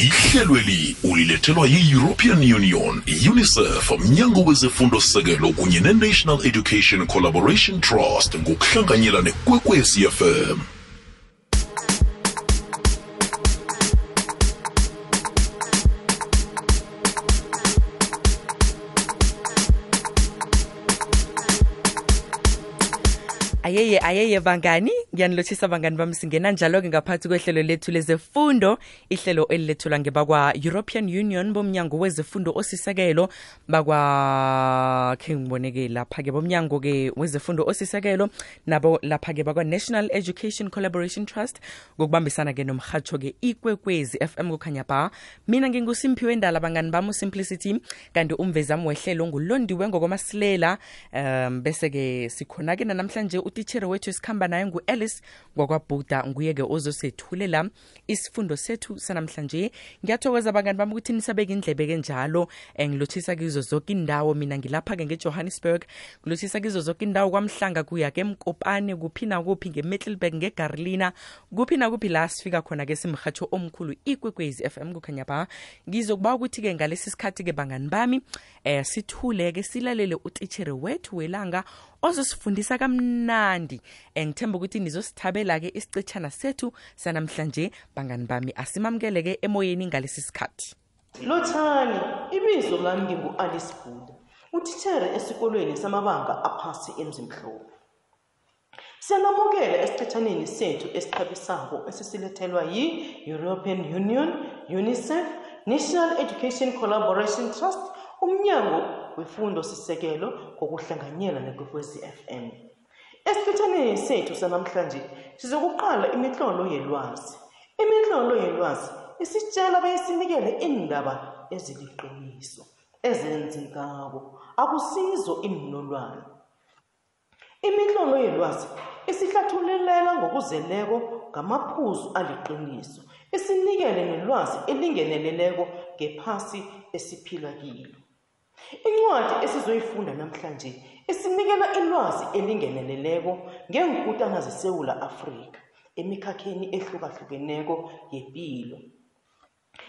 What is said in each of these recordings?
ihlelweli ulilethelwa yi-european union unicef mnyango wezefundo sekelo kunye ne-national education collaboration trust ngokuhlanganyela nekwekwezi ayeye ayeye bangani ngiyanilotshisa bangani bami singena njalo-ke ngaphathi kwehlelo lethu lezefundo ihlelo elilethulwa ngebakwa-european union bomnyango wezefundo osisekelo bakwa khe ngiboneke lapha-ke bomnyango-ke wezefundo osisekelo nabo lapha-ke bakwa-national education collaboration trust ngokubambisana-ke nomhatsho-ke ikwekwezi fm kukhanya ba mina ngingusimphiwe endala bangani bami usimplicity kanti umvezami wehlelo ngulondiwe ngokwamasilela um bese-ke sikhona-ke nanamhlanje utitshere wethu esikhamba naye ngu-alice kwakwabhuda nguye-ke ozosethulela isifundo sethu sanamhlanje. Ngiyathokoza abangani bami ukuthi nisabeke indlebe-ke njalo um ngilothisa kizo zonke indawo mina ngilapha-ke ngejohannesburg ngilothisa kizo zonke indawo kwamhlanga kuya-ke emkopane kuphi nakuphi nge-middleburg ngegarlina kuphi nakuphi la sifika khona-ke simhatho omkhulu ikwekwezi FM kukhanya ba ngizokuba ukuthi-ke ngalesi sikhathi-ke bangani bami um sithule-ke silalele utitshere wethu welanga ozosifundisa kamnandi. Ngithemba ukuthi nizosithabela-ke isicitshana sethu sanamhlanje. Bangani bami asimamukele-ke emoyeni ngalesi sikhathi. Lothani ibizo lami ngingu-alice buda utithere esikolweni samabanga aphasi emzimhlophe siyanamukela esicethaneni sethu esithabisako esisilethelwa yi-european union unicef national education collaboration trust umnyango wefundo sisekelo ngokuhlanganyela nekwekwezi fm esicethaneni sethu sanamhlanje sizokuqala imihlolo yelwazi. Imihlolo yelwazi isitshela bayisinikele indaba eziliqiniso ezenzekako. Akusizo imnolwane imihlolo yelwazi isihlathululela ngokuzeleko ngamaphuzu aliqiniso isinikele nelwazi elingeneleleko ngephasi esiphila kilo. Incwadi esizoyifunda namhlanje isinikela ilwazi elingeneleleko ngeenkutana zesewula afrika emikhakheni ehlukahlukeneko yepilo.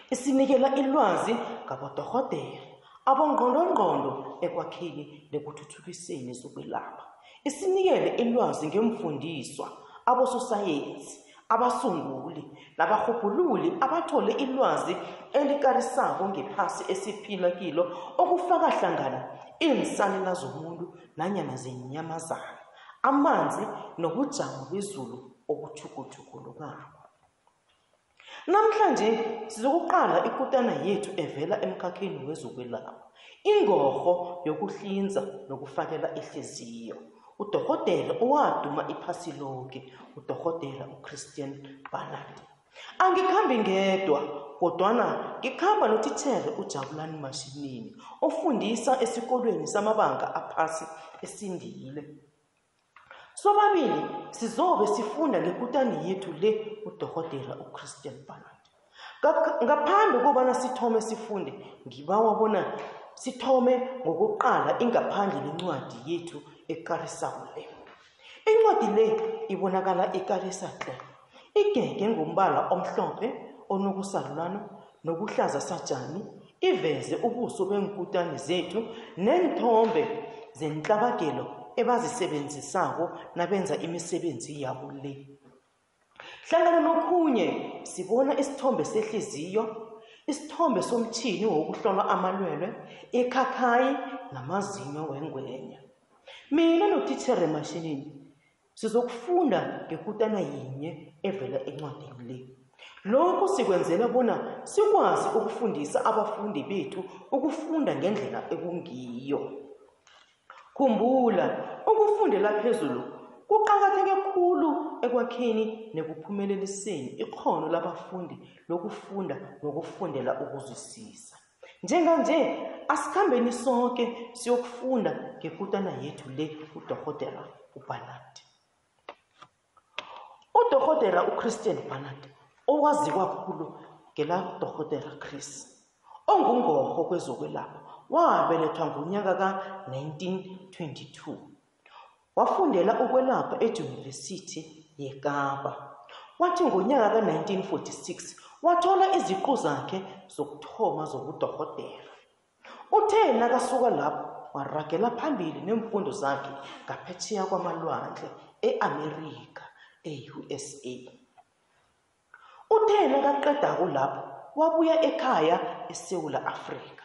Isinikela ilwazi ngabodorhodere abongqondongqondo ekwakheni nekuthuthukiseni zokwelapha. Isinikele ilwazi ngemfundiswa abososayensi abasunguli nabarhubhululi abathole ilwazi elikarisako ngephasi esiphila kilo okufaka hlangana iinsalela zomuntu nanyana zenyamazana amanzi nobujamo bezulu obuthukuthukulukango namhlanje sizokuqala ikutana yethu evela emkhakheni wezokwelapha ingorho yokuhlinza nokufakela ihliziyo. Udorhodere owaduma iphasi lonke udorhodera uchristian barnard. Angikhambi ngedwa kodwana ngikhamba notithere ujabulani mashinini ofundisa esikolweni samabanga aphasi esindile. Sobabili sizobe sifunda ngekutani yethu le udorhodera uchristian barnard. Ngaphambi kobana sithome sifunde ngibawa bona sithome ngokuqala ingaphandle lencwadi yethu ekarisako le incwadi le ibonakala ekarisa tle igege ngombala omhlophe onokusarulana nokuhlaza satshani iveze ubuso benkutani zethu nenthombe zenhlabagelo ebazisebenzisako nabenza imisebenzi yabo le. Hlangana nokhunye sibona isithombe sehliziyo isithombe somthini wokuhlola amalwelwe ekhakhayi namazinyo wengwenya. Mina notithere mashinini sizokufunda ngekutana yinye evela encwadini le. Lokhu sikwenzela bona sikwazi ukufundisa abafundi bethu ukufunda ngendlela ekungiyo. Khumbula ukufundela phezulu kuqakatheke khulu ekwakheni nekuphumeleliseni ikhono labafundi lokufunda nokufundela ukuzwisisa. Njenganje asikhambeni sonke siyokufunda ngekutana yethu le udorhodera ubarnard. Udorhodera uchristian barnard owaziwa kakhulu ngeladorhodera chris ongungorho kwezokwelapha wabelethwa ngonyaka ka-1922 wafundela ukwelapha edyunivesithi yekapa. Wathi ngonyaka ka-1946 wathola iziqu zakhe zokuthoma zobudohotera uthe nakasuka lapho waragela phambili nemfundo zakhe ngaphetsheya kwamalwandle e-amerika e-usa uthe nakaqedako lapho wabuya ekhaya esewula afrika.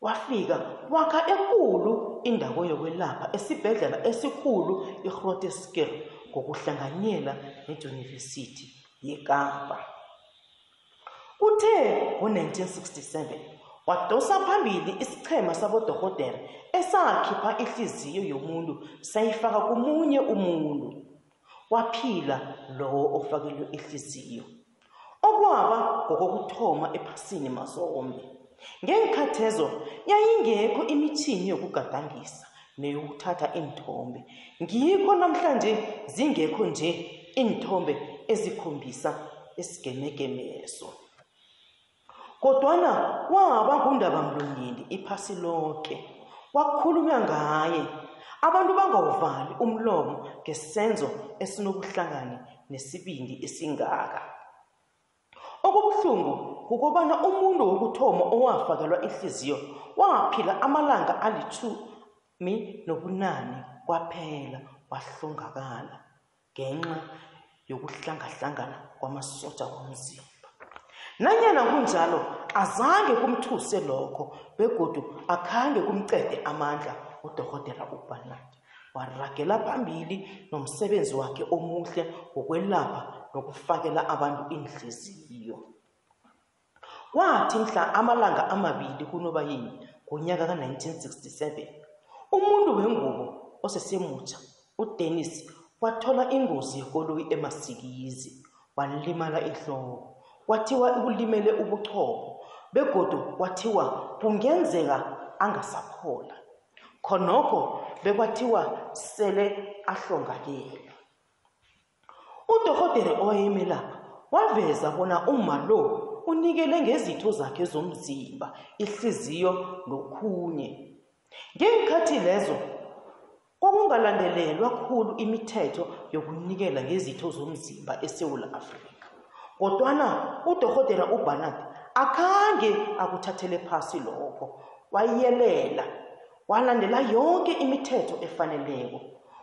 Wafika wakha ekulu indawo yokwelapha esibhedlela esikhulu igroteskel ngokuhlanganyela nedyunivesithi yekapa. Uthe ngo-1967 wadosa phambili isichema sabodohotera esakhipha ihliziyo yomuntu sayifaka kumunye umuntu. Waphila lowo ofakelwe ihliziyo. Okwaba ngokokuthoma ephasini mazombe ngenkhathezo yayingekho imithini yokugadangisa neyokuthatha iinthombe. Ngikho namhlanje zingekho nje iinthombe ezikhombisa esigemegemeso kodwana waba ngundabamlonyeni iphasi lonke wakhulunywa ngaye. Abantu bangawuvali umlomo ngesenzo esinobuhlangani nesibindi esingaka. Okubuhlungu kukobana umuntu wokuthoma owafakelwa ihliziyo waphila amalanga alithumi nobunane kwaphela wahlongakala ngenxa yokuhlangahlangana kwamasotsha womzimba. Nanyana kunjalo azange kumthuse lokho begodu akhange kumcede amandla udorhotera ubarnard. Waragela phambili nomsebenzi wakhe omuhle wokwelapha nokufakela abantu inhliziyo kwathi mhla amalanga amabili kunobayini ngonyaka ka-1967 umuntu wengubo osesemutsha udennis wathola ingozi yekoloyi emasikizi walimala ihloko kwathiwa ulimele ubuchopho begodu kwathiwa kungenzeka angasaphola khonokho bekwathiwa sele ahlongakele udorhotere owayemelapha waveza bona uma lo unikele ngezitho zakhe zomzimba ihliziyo nokhunye. Ngeenkhathi lezo kwakungalandelelwa khulu imithetho yokunikela ngezitho zomzimba esewula afrika. Kodwana udorhotera ubarnard akhange akuthathele phasi lokho. Wayelela walandela yonke imithetho efaneleko.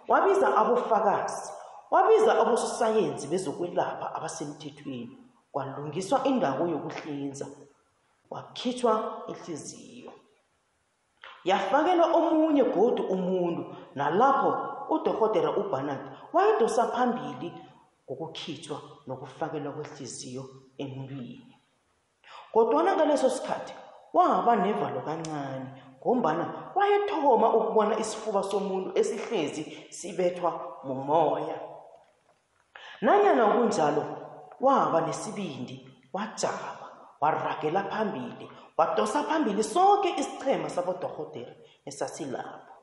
Wabiza abofakazi wabiza abososayensi bezokwelapha abasemthethweni. Kwalungiswa indawo yokuhlinza wakhitshwa ihliziyo. Yafakelwa omunye godu umuntu nalapho udorhotera ubarnard wayedosa phambili ngokukhitshwa nokufakelwa kwehliziyo emntwini. Kodwana ngaleso sikhathi waba nevalo kancane ngombana wayethoma ukubona isifuba somuntu esihlezi sibethwa mumoya. Nanyana kunjalo waba nesibindi wajama waragela phambili wadosa phambili sonke isichema sabodorhotera esasilapho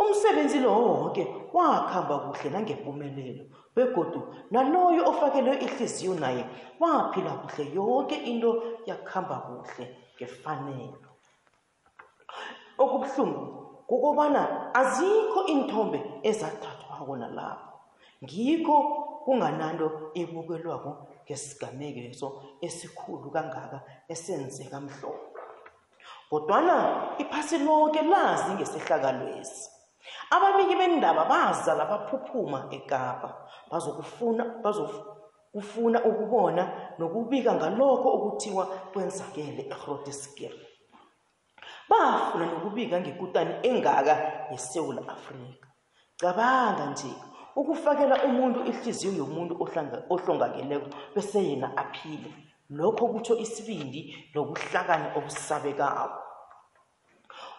umsebenzi lowo wonke wakhamba kuhle nangempumelelo begodu naloyo ofakelwe ihliziyo naye waphila kuhle yonke into yakuhamba kuhle ngefanelo. Okubuhlungu kukobana azikho iinthombe ezathathwako nalapho. Ngikho kungananto ebukelwako ngesigamekeso esikhulu kangaka esenzeka mhlobo. Kodwana iphasi lonke lazi ngesehlakalwesi ababiki bendaba bazala baphuphuma ekapa bazokufuna bazokufuna ukubona nokubika ngalokho okuthiwa kwenzakele egroteskel bafuna nokubika ngekutani engaka yesewula afrika. Cabanga nje ukufakela umuntu ihliziyo yomuntu ohlongakeleko bese yena aphile. Lokho kutsho isibindi nobuhlakani obusabekako.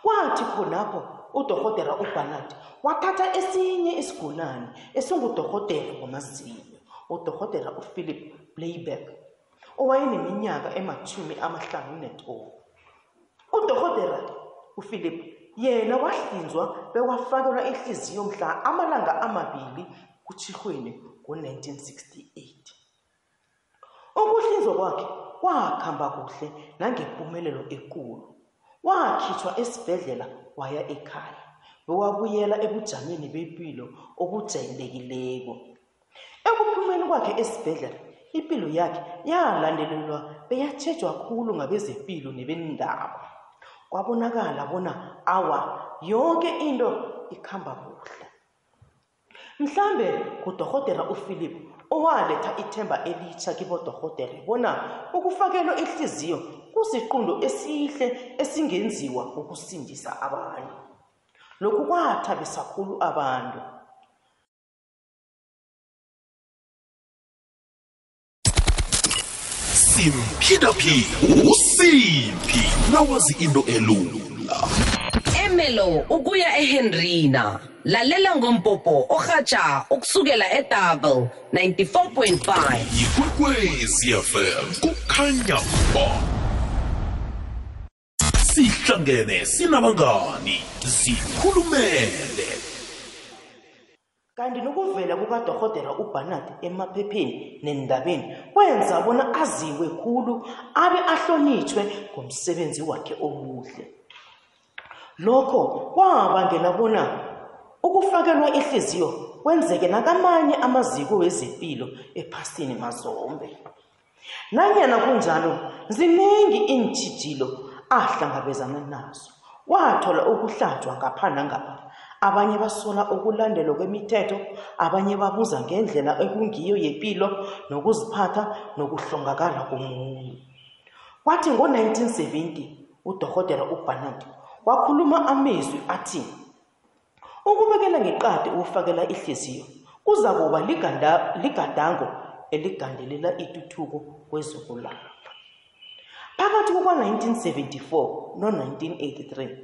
Kwathi khonapho udorhotera ubarnard wathatha esinye isigulane esingudorhotera wamazinyo udorhotera uphilip blayback owayeneminyaka emathumi amahlanu netoba udorhotera uphilip yena wahlinzwa bewafakelwa ihliziyo mhla amalanga amabili kuchirhweni ngo-1968 ukuhlinzwa kwakhe kwakhamba kuhle nangempumelelo enkulu wakhitshwa esibhedlela waya ekhaya bewabuyela ebujameni bempilo obujayelekileko ekuphumeni kwakhe esibhedlela impilo yakhe yalandelelwa beyatshejwa khulu ngabezempilo nebendaba kwabonakala bona awa yonke into ikhamba kuhle. Mhlambe kudorhotera uphilip owaletha ithemba elitsha kibodorhotere bona ukufakelwa ihliziyo kusiqundo esihle esingenziwa ukusindisa abanye lokhu kwathabisa khulu abantu. Simphindaphi usimpi nawazi into elula. Emelo ukuya ehenrina. Lalela ngompopo orhatsha ukusukela edouble 94.5 yikwekwezi fm kukhanya ba sihlangene sinabangani zikhulumele. Kanti nokuvela kukadorhotera ubarnard emaphepheni nendabeni kwenza bona aziwe khulu abe ahlonitshwe ngomsebenzi wakhe omuhle. Lokho kwabangela bona ukufakelwa ihliziyo kwenzeke nakamanye amaziko wezempilo ephasini mazombe. Nanyana kunjalo ziningi iintjhijilo ahlangabezana nazo. Wathola ukuhlatshwa ngapha nangapha. Abanye basola ukulandelwa kwemithetho abanye babuza ngendlela ekungiyo yempilo nokuziphatha nokuhlongakala komuntu kwathi ngo-1970 udorhotera ubarnard wakhuluma amezwi athi ukubekela ngeqadi ukufakela ihliziyo kuza kuba liganda- ligadango eligandelela ituthuko kwezokulapha phakathi kuka-1974 no-1983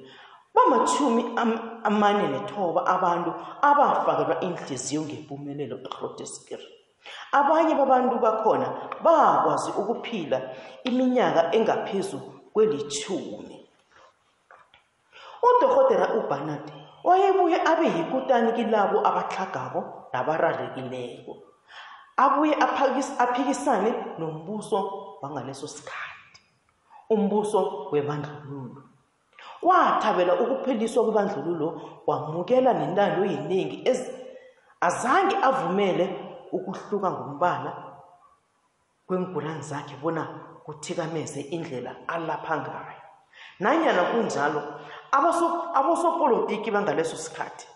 bamachumi am- amane nethoba abantu abafakelwa inhliziyo ngempumelelo egroteskir abanye babantu bakhona bakwazi ukuphila iminyaka engaphezu kwelithumi udorhotera ubarnard wayebuye abe yikutani kilabo abatlhagako nabararekileko abuye aphakis- aphikisane nombuso wangaleso sikhathi. Umbuso webandlululo. Wathabela ukupheliswa kwebandlululo wamukela nentando yeningi ezi- azange avumele ukuhluka ngombala kwengulani zakhe bona kuthikameze indlela alapha ngayo. Nanyana kunjalo abaso- abosopolitiki bangaleso sikhathi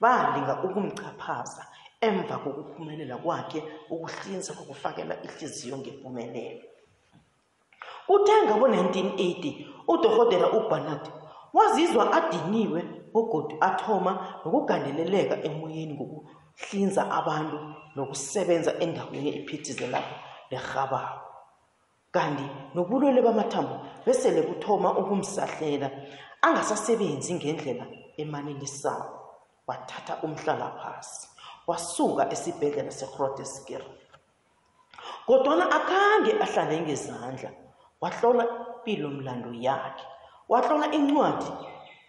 balinga ukumchaphaza emva kokuphumelela kwakhe ukuhlinza kokufakela ihliziyo ngempumelelo. Kuthe ngabo-1980 udorhotera ubarnard wazizwa adiniwe begodu athoma nokugandeleleka emoyeni ngokuhlinza abantu nokusebenza endaweni ephithizelako lerhabako kanti nobulwele bamathambo besele buthoma ukumsahlela angasasebenzi ngendlela emanelisako wathatha umhlalaphasi wasuka esibhedlela segroteskir kodwana akhange ahlale ngezandla. Wahlola impilo mlando yakhe. Wahlola incwadi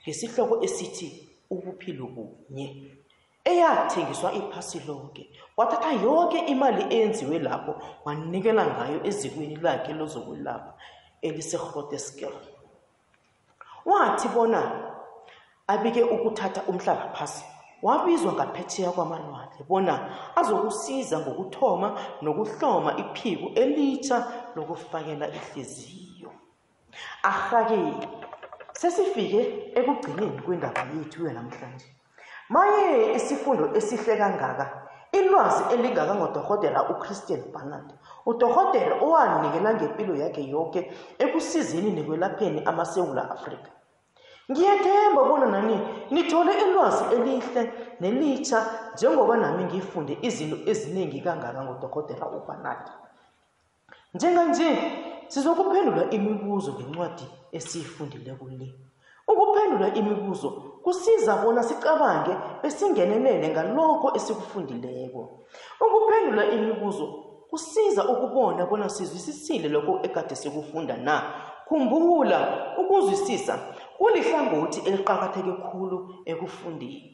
ngesihloko esithi ubuphilo bunye eyathengiswa iphasi lonke. Wathatha yonke imali eyenziwe lapho wanikela ngayo ezikweni lakhe lozokwelapha elisegroteskir wathi bona abike ukuthatha umhlalaphasi wabizwa ngaphetsheya kwamalwandle bona azokusiza ngokuthoma nokuhloma iphiko elitsha lokufakela ihliziyo. Ahake sesifike ekugcineni kwendaba yethu yanamhlanje. Maye isifundo esihle kangaka ilwazi elingaka ngodorhotera uchristian barnard udorhotera owanikela ngempilo yakhe yonke ekusizeni nekwelapheni amasewula afrika. Ngiyethemba bona nani nithole ilwazi elihle nelitsha njengoba nami ngifunde izinto eziningi kangaka ngodorhotera ubarnard. Njenganje sizokuphendula imibuzo ngencwadi esiyifundileko le. Ukuphendula imibuzo kusiza bona sicabange besingenelele ngalokho esikufundileko. Ukuphendula imibuzo kusiza ukubona bona sizwisisile lokho ekade sikufunda na. Khumbula ukuzwisisa kulihlangothi eliqakatheke khulu ekufundeni.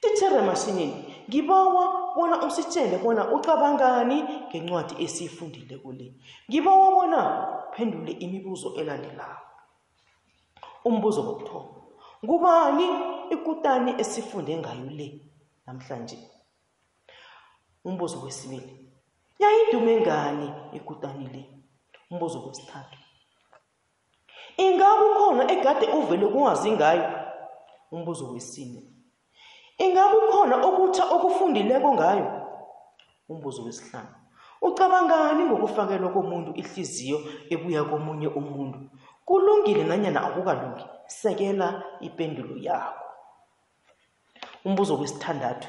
Tithere mashinini ngibawa bona usitshele bona ucabangani ngencwadi esiyifundile kule ngibawa bona uphendule imibuzo elandelako. Umbuzo wokuthoma ngubani ikutani esifunde ngayo le namhlanje? Umbuzo wesibili idume ngani ikutani le? Umbuzo wesithathu ingabe ukhona egade uvele kungazi ngayo? Umbuzo wesine. Ingabe ukhona okutha okufundileko ngayo? Umbuzo wesihlanu. Ucabangani ngokufakelwa komuntu ihliziyo ebuya komunye umuntu? Kulungile nanyana akukalungi. Sekela ipendulo yakho. Umbuzo wesithandathu.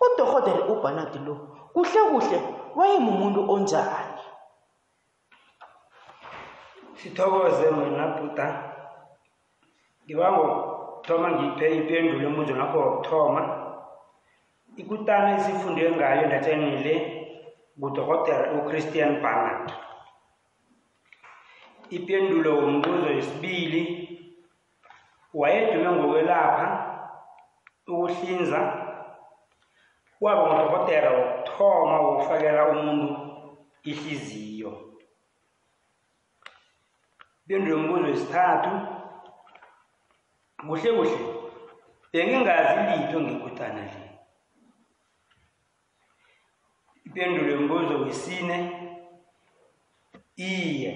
Udorhodere ubhanadi lo kuhle kuhle wayemumuntu onjani? Sithokoze mina bhuda ngibanga ukuthoma ngiphe ipendulo embuzo nakho wokuthoma. Ikutana esifunde ngayo ndatshanile ngudokotela uchristian barnard. Ipendulo wombuzo yesibili wayedume ngokwelapha ukuhlinza waba ngudokotela wokuthoma wokufakela umuntu ihliziyo. Ipendulo yombuzo wesithathu kuhle kuhle. Bengingazi litho ngekutana le ipendulo yombuzo wesine. Iye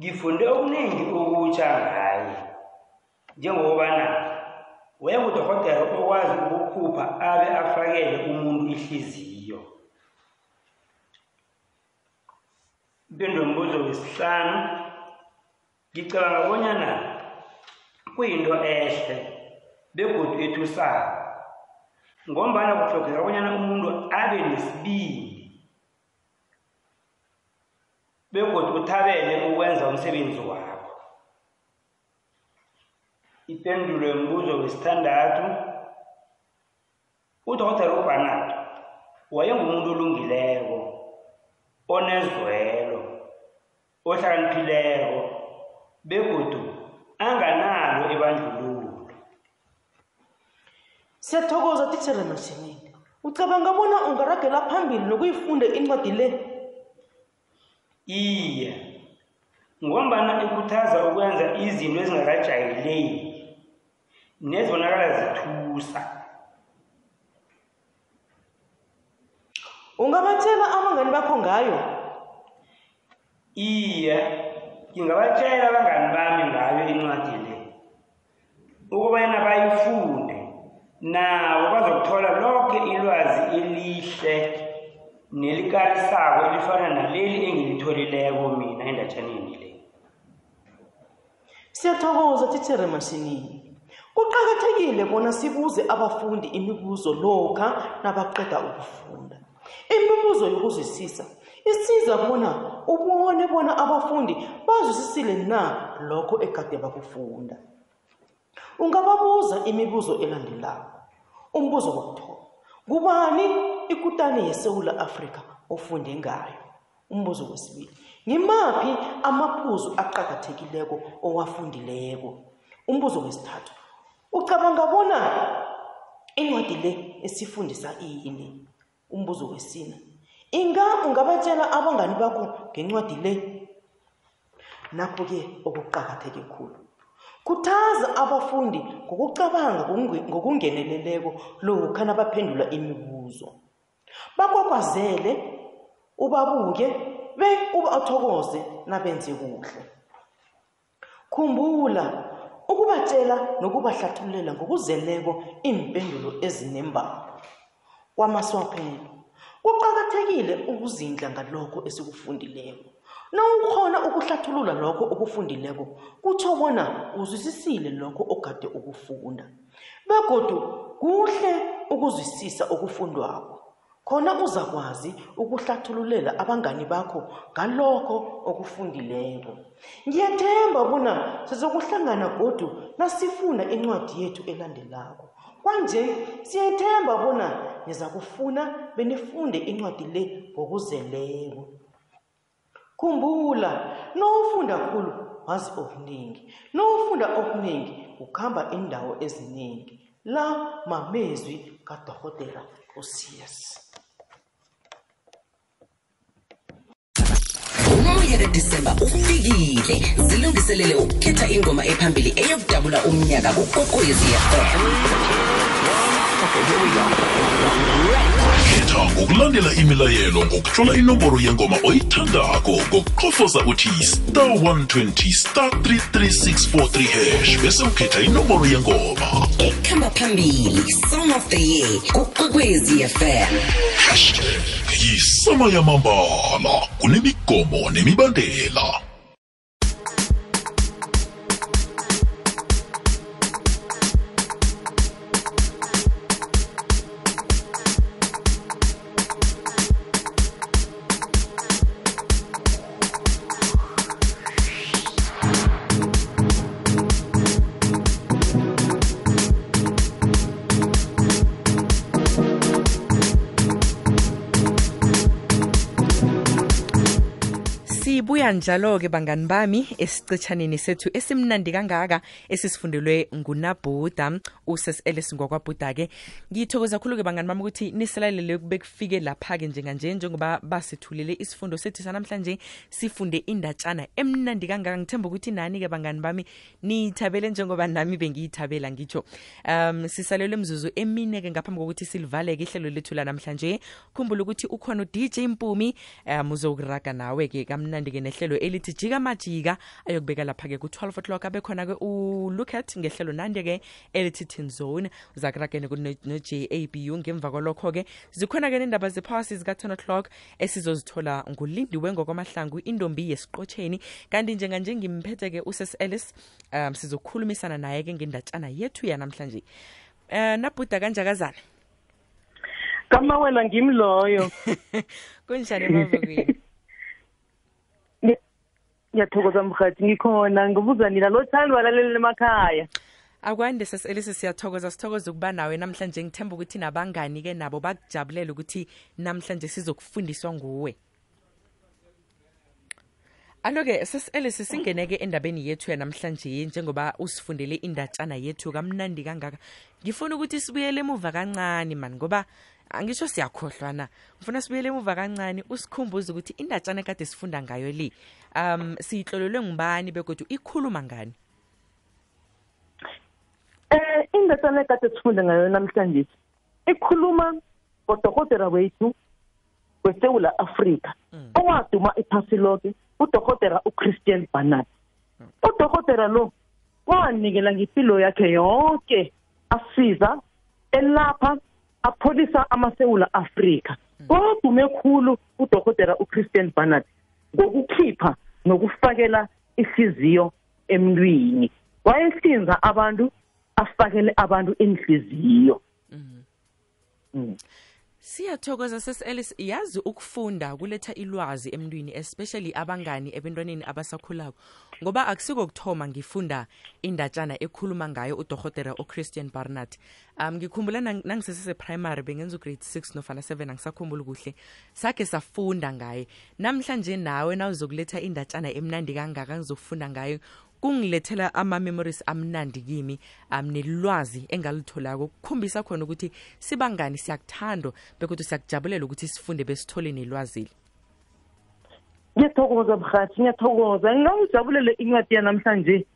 ngifunde okuningi okutsha ngaye. Njengokubana wayengudokotela okwazi ukukhupha abe afakele umuntu ihliziyo. Ipendulo yombuzo wesihlanu. Ngicabanga bonyana kuyinto ehle begodu ethusako ngombana kuhlogeka bonyana umuntu abe nesibindi begodu uthabele ukwenza umsebenzi wakho. Ipendulo yombuzo wesithandathu udokotela ubarnard wayengumuntu olungileko onezwelo ohlakaniphileko begodu anganalo ebandlululo. Siyathokoza titshala masinini ucabanga bona ungaragela phambili nokuyifunda incwadi le? Iye ngombana ikhuthaza ukwenza izinto ezingakajayeleki nezibonakala zithusa. Ungabathela abangani bakho ngayo? Iye ngingabatshela abangani bami ngayo incwadi le ukubana bayifunde. Nabo bazokuthola lonke ilwazi elihle nelikarisako elifana naleli engilitholileko mina endatshaneni le. Siyathokoza titshere masinini. Kuqakathekile bona sibuze abafundi imibuzo lokha nabaqeda ukufunda. Imibuzo yokuzwisisa isiza bona ubone bona abafundi bazwisisile na lokho egade bakufunda. Ungababuza imibuzo elandelako umbuzo wokuthoma kubani ikutani yesewula afrika ofunde ngayo? Umbuzo wesibili ngimaphi amaphuzu aqakathekileko owafundileko? Umbuzo wesithathu ucabanga bona incwadi le esifundisa ini? Umbuzo wesine inga ungabatshela abangani bakho ngencwadi le. Nakho-ke okuqakatheke khulu khuthaza abafundi ngokucabanga ngokunge- ngokungeneleleko lokha nabaphendula imibuzo. Bakwakwazele ubabuke be ubathokoze nabenze kuhle. Khumbula ukubatshela nokubahlathululela ngokuzeleko iimpendulo ezinembayo kwamaswaphelo kuqakathekile ukuzindla ngalokho esikufundileko. Nawukhona ukuhlathulula lokho okufundileko kutsho bona uzwisisile lokho ogade ukufunda. Begodu kuhle ukuzwisisa okufundwako. Khona uzakwazi ukuhlathululela abangani bakho ngalokho okufundileko. Ngiyathemba bona sizokuhlangana godu nasifunda incwadi yethu elandelako. Kwanje siyethemba bona niza kufuna benifunde incwadi le ngokuzeleko. Khumbula nowufunda khulu wazi okuningi nowufunda okuningi ukhamba indawo eziningi la mamezwi kadorhotera ucs umoya kadisemba ufikile. Zilungiselele ukukhetha ingoma ephambili eyokudabula umnyaka kukokwezi fm khetha ngokulandela imilayelo ngokuhlola inomboro yengoma oyithandako ngokuqofoza uthi star 120 star 33643 hash bese ukhetha inomboro yengoma. Ekhamba phambili song of the year kukwekwezi fm hashtag yisama yamambala kunemigomo nemibandela sibuya njalo-ke bangani bami esicitshaneni sethu esimnandi kangaka esisifundelwe ngunabhuda uses elis ngokwabhuda-ke. Ngithokoza khulu-ke bangani bami ukuthi nisilalele bekufike lapha-ke njenganje njengoba basithulele isifundo sethu sanamhlanje sifunde indatshana emnandi kangaka. Ngithemba ukuthi nani-ke bangani bami niyithabele njengoba nami bengiyithabela ngitsho um sisalelwe mzuzu emine-ke ngaphambi kokuthi silivale-ke ihlelo lethu lanamhlanje. Khumbula ukuthi ukhona udj mpumi um uzokuraga nawe-ke kamnandi-ke nehlelo elithi jika majika ayokubeka lapha-ke ku-12 o'clock. Abekhona-ke ulucat ngehlelo nandi-ke elithi tin zone. Uzakuragene no-j a b u. Ngemva kwalokho-ke zikhona-ke nendaba zephawasi zika-10 o'clock esizozithola ngulindiwe ngokwamahlangu indombi yesiqotsheni. Kanti njenganje ngimphethe-ke uses ellis um sizokhulumisana naye-ke ngendatshana yethu yanamhlanje. Um nabhuda kanjakazana? Kamawela ngimloyo kunjani emavukweni ngiyathokoza mhathi ngikhona ngobuza nina lo thandi walaleli emakhaya. Akwande seselisi siyathokoza. Sithokoza ukuba nawe. Namhlanje ngithemba ukuthi nabangani-ke nabo bakujabulela ukuthi namhlanje sizokufundiswa nguwe. Alo-ke seselisi singene-ke endabeni yethu yanamhlanje njengoba usifundele indatshana yethu kamnandi kangaka. Ngifuna ukuthi sibuyele emuva kancane mani ngoba angisho siyakhohlwa na ngifuna sibuyele emuva kancane usikhumbuze ukuthi indatshana ekade sifunda ngayo le um siyihlolelwe ngubani begodwa ikhuluma ngani? Eh indatshana ekade sifunde ngayo namhlanje ikhuluma ngodokotela wethu wesewula afrika owaduma iphasi lonke udokotela uchristian barnard. Udokotela lo wanikela ngempilo yakhe yonke asiza elapha apholisa amasewula afrika. Wadume khulu udokotela uchristian barnard ngokukhipha nokufakela ihliziyo emntwini. Wayehlinza abantu afakele abantu inhliziyo. Mm. Siyathokoza seselis yazi ukufunda kuletha ilwazi emntwini especially abangani ebantwaneni abasakhulako ngoba akusikokuthoma ngifunda indatshana ekhuluma ngayo udorhotera uchristian barnard. Um ngikhumbula nang- nangisesese-primary bengenza ugrade six nofana seven angisakhumbula kuhle. Sakhe safunda ngaye. Namhlanje nawe nawuzokuletha indatshana emnandi kangaka ngizokufunda ngayo kungilethela ama-memories amnandi kimi um nelwazi engalitholako kukhumbisa khona ukuthi sibangani siyakuthando bekodwa siyakujabulela ukuthi sifunde besithole nelwazile. Ngiyathokoza mhathi ngiyathokoza. Ngingawujabulele incwadi yanamhlanje.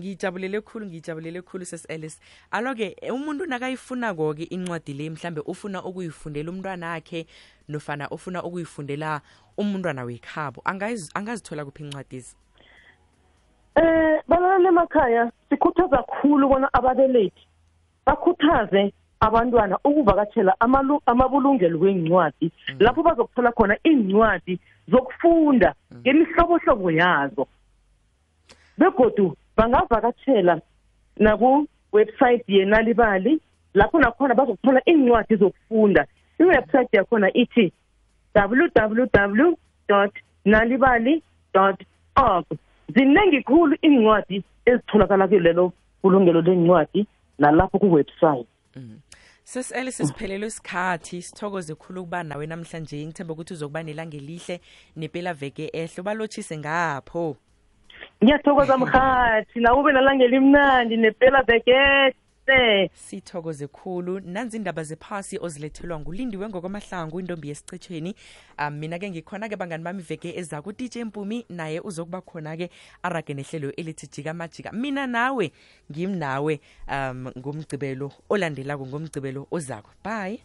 Ngiyijabulele khulu ngiyijabulele khulu sesi-alice alo-ke umuntu nakayifunako-ke incwadi le mhlambe ufuna ukuyifundela umntwana akhe nofana ufuna ukuyifundela umntwana wekhabo angazithola kuphi incwadizi Eh balalele emakhaya sikhuthaza kakhulu bona ababelethi bakhuthaze abantwana ukuvakatshela amabulungelo wencwadi lapho bazokuthola khona iincwadi zokufunda ngemihlobohlobo yazo. Begodu bangavakatshela naku-website yenalibali lapho nakhona bazokuthola iincwadi zokufunda. Iwebsite yakhona ithi www nalibali org. Ziningi khulu iincwadi ezitholakala kulelo bulungelo lencwadi nalapho kuwebsite. Sesi-ellis siphelelwe isikhathi sithokoze khulu ukuba nawe namhlanje. Ngithemba ukuthi uzokuba nelanga elihle nepela veke ehle. Ubalotshise ngapho. Ngiyathokoza mhathi nawe ube nalanga elimnandi nepela vekete sithokoze. Khulu. Nanzi indaba zephasi ozilethelwa ngulindiwe ngokwamahlangu intombi yesicetshweni um mina-ke ngikhona-ke bangani bami veke eza ku-dj mpumi naye uzokuba khona-ke arage nehlelo elithi jika majika mina nawe ngimnawe um ngomgcibelo olandelako ngomgcibelo ozako. Bye